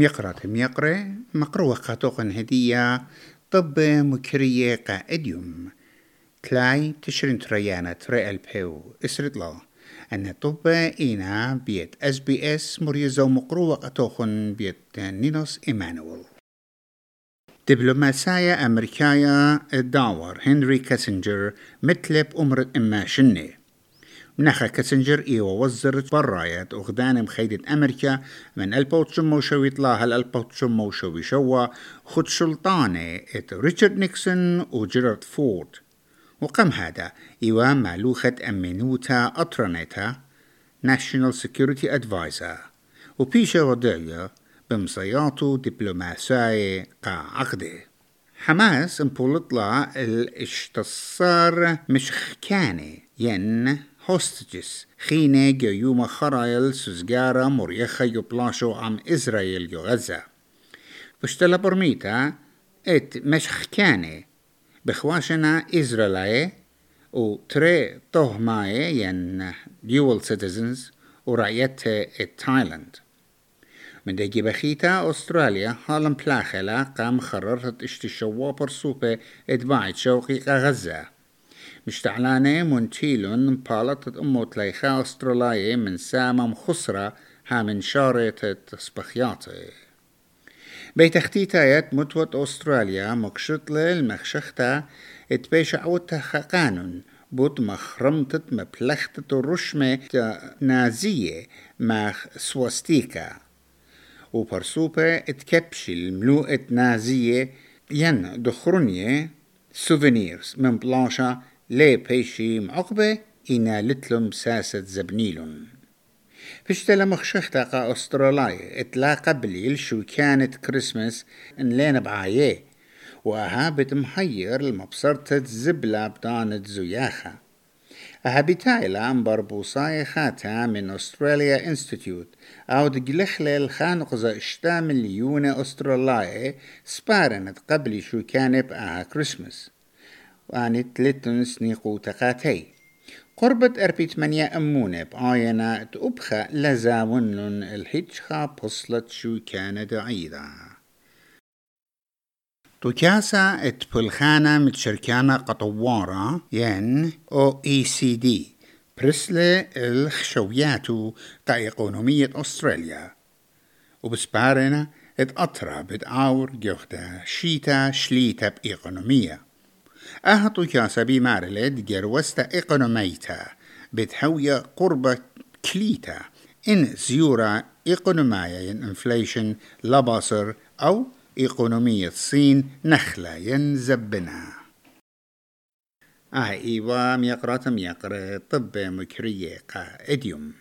ميقرة ميقرة مقروة قاتوقن هدية طب مكرية قائديوم تلاي تشرين تريانا تري البيو إسرد الله أن طب إينا بيت أس بي إس مريزو مقروة قاتوقن بيت نينوس إيمانويل. دبلوماسية أمريكاية الداور هنري كاسنجر متلب أمر إما شني منخا كاسنجر إيوا وزرت برايات أخدان مخيدة أمريكا من البوتشم موشوي طلاها البوتشم موشوي شوا خد سلطانة ات ريتشارد نيكسون وجيرارد فورد وقم هذا إيوا مالوخة أمينوتا أطرنتا National Security Advisor وبيشا ودايا بمصياطو دبلوماسية قا عقده حماس مبولطلا الاشتصار مش خكاني ين هوستجس خينة يوم خرايل سوزجارة مريخة يبلاشو عم إسرائيل يو غزة بشتلا برميتا ات مش خكاني بخواشنا إسرائيل و تري طهماي ين dual citizens ورعيته تايلاند من دقي بخيتا أستراليا هالم بلاخلا قام خررت اشتشوا برسوبة اتباعت شوقي غزة مشتعلانة منتيلون بالت أمو تليخا أستراليا من سامم خسرة ها من شارة تصبخياتي بيت اختيتايت متوت أستراليا مكشت المخشختا اتبيش عودتا قانون بود مخرمتت مبلختت رشمة نازية مخ سواستيكا وبرسوبة اتكبش الملوءة نازية ين دخرنية سوفينيرز من بلاشا لي بيشي معقبة إنا لتلم ساسة زبنيلون فشتلا مخشختا قا أستراليا اتلا قبليل شو كانت كريسمس ان لين بعايه وأها بتمحير المبصرة زبلة بدانت زياخة أها بتايلا بربوصاي خاتها من أستراليا انستيتيوت أو دقلخلة الخانقزة اشتا مليون أستراليا سبارنت قبل شو كان بأها كريسمس وانت لتن سنيقو تقاتي قربت أربيت منيا أمونة بآينا تأبخى لزاونن الحجخة بصلت شو كان دعيدا توكاسا ات بلخانا متشركانا قطوارا ين أو اي سي دي برسلة الخشوياتو تا ايقونومية استراليا وبسبارنا ات اطرا بتعاور جوختا شيتا شليتا بايقونومية أها توكاسا بمارلد جروستا ايقونوميتا بتحوية قربة كليتا إن زيورا إيقونومية إنفليشن لباصر أو إيقونومية الصين نخلة ينزبنا. آه إيوا ميقرات ميقرة طب مكرية قا إديوم